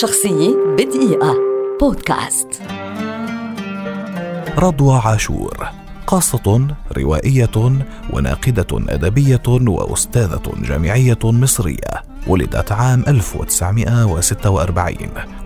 شخصية بدقيقة. بودكاست. رضوى عاشور قاصة روائية وناقدة أدبية وأستاذة جامعية مصرية ولدت عام 1946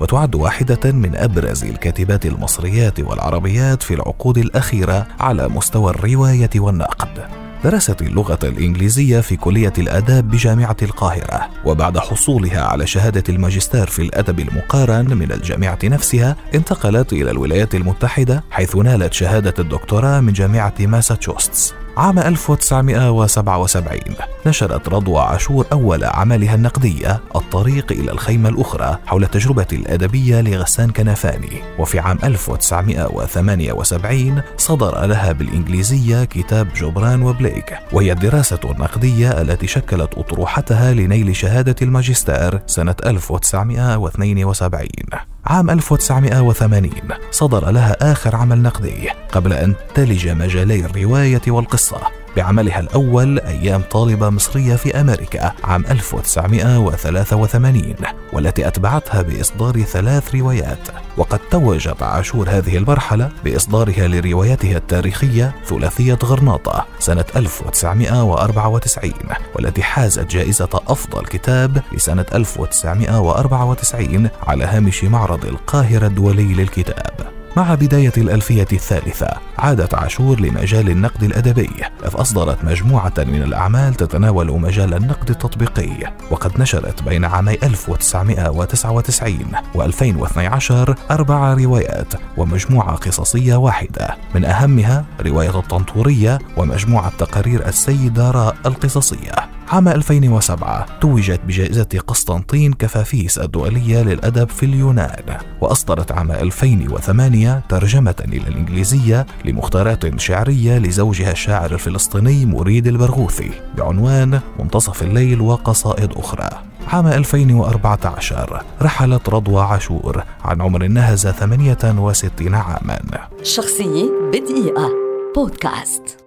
وتعد واحدة من أبرز الكاتبات المصريات والعربيات في العقود الأخيرة على مستوى الرواية والنقد. درست اللغة الإنجليزية في كلية الآداب بجامعة القاهرة وبعد حصولها على شهادة الماجستير في الأدب المقارن من الجامعة نفسها انتقلت إلى الولايات المتحدة حيث نالت شهادة الدكتوراه من جامعة ماساتشوستس. عام 1977 نشرت رضوى عاشور أول أعمالها النقدية الطريق إلى الخيمة الأخرى حول التجربة الأدبية لغسان كنفاني. وفي عام 1978 صدر لها بالإنجليزية كتاب جبران وبليك وهي الدراسة النقدية التي شكلت أطروحتها لنيل شهادة الماجستير سنة 1972 عام 1980 صدر لها آخر عمل نقدي قبل أن تلج مجالي الرواية والقصة. بعملها الأول أيام طالبة مصرية في أمريكا عام 1983 والتي أتبعتها بإصدار ثلاث روايات. وقد توجت عاشور هذه المرحلة بإصدارها لروايتها التاريخية ثلاثية غرناطة سنة 1994 والتي حازت جائزة أفضل كتاب لسنة 1994 على هامش معرض القاهرة الدولي للكتاب. مع بداية الألفية الثالثة عادت عاشور لمجال النقد الأدبي إذ أصدرت مجموعة من الأعمال تتناول مجال النقد التطبيقي وقد نشرت بين عامي 1999 و2012 أربع روايات ومجموعة قصصية واحدة. من أهمها رواية الطنطورية ومجموعة تقارير السيدة راء القصصية. عام 2007 توجت بجائزة قسطنطين كفافيس الدولية للأدب في اليونان وأصدرت عام 2008 ترجمة إلى الإنجليزية لمختارات شعرية لزوجها الشاعر الفلسطيني مريد البرغوثي بعنوان منتصف الليل وقصائد أخرى. عام 2014 رحلت رضوى عاشور عن عمر نهز 68 عاما. شخصية بدقيقة. بودكاست.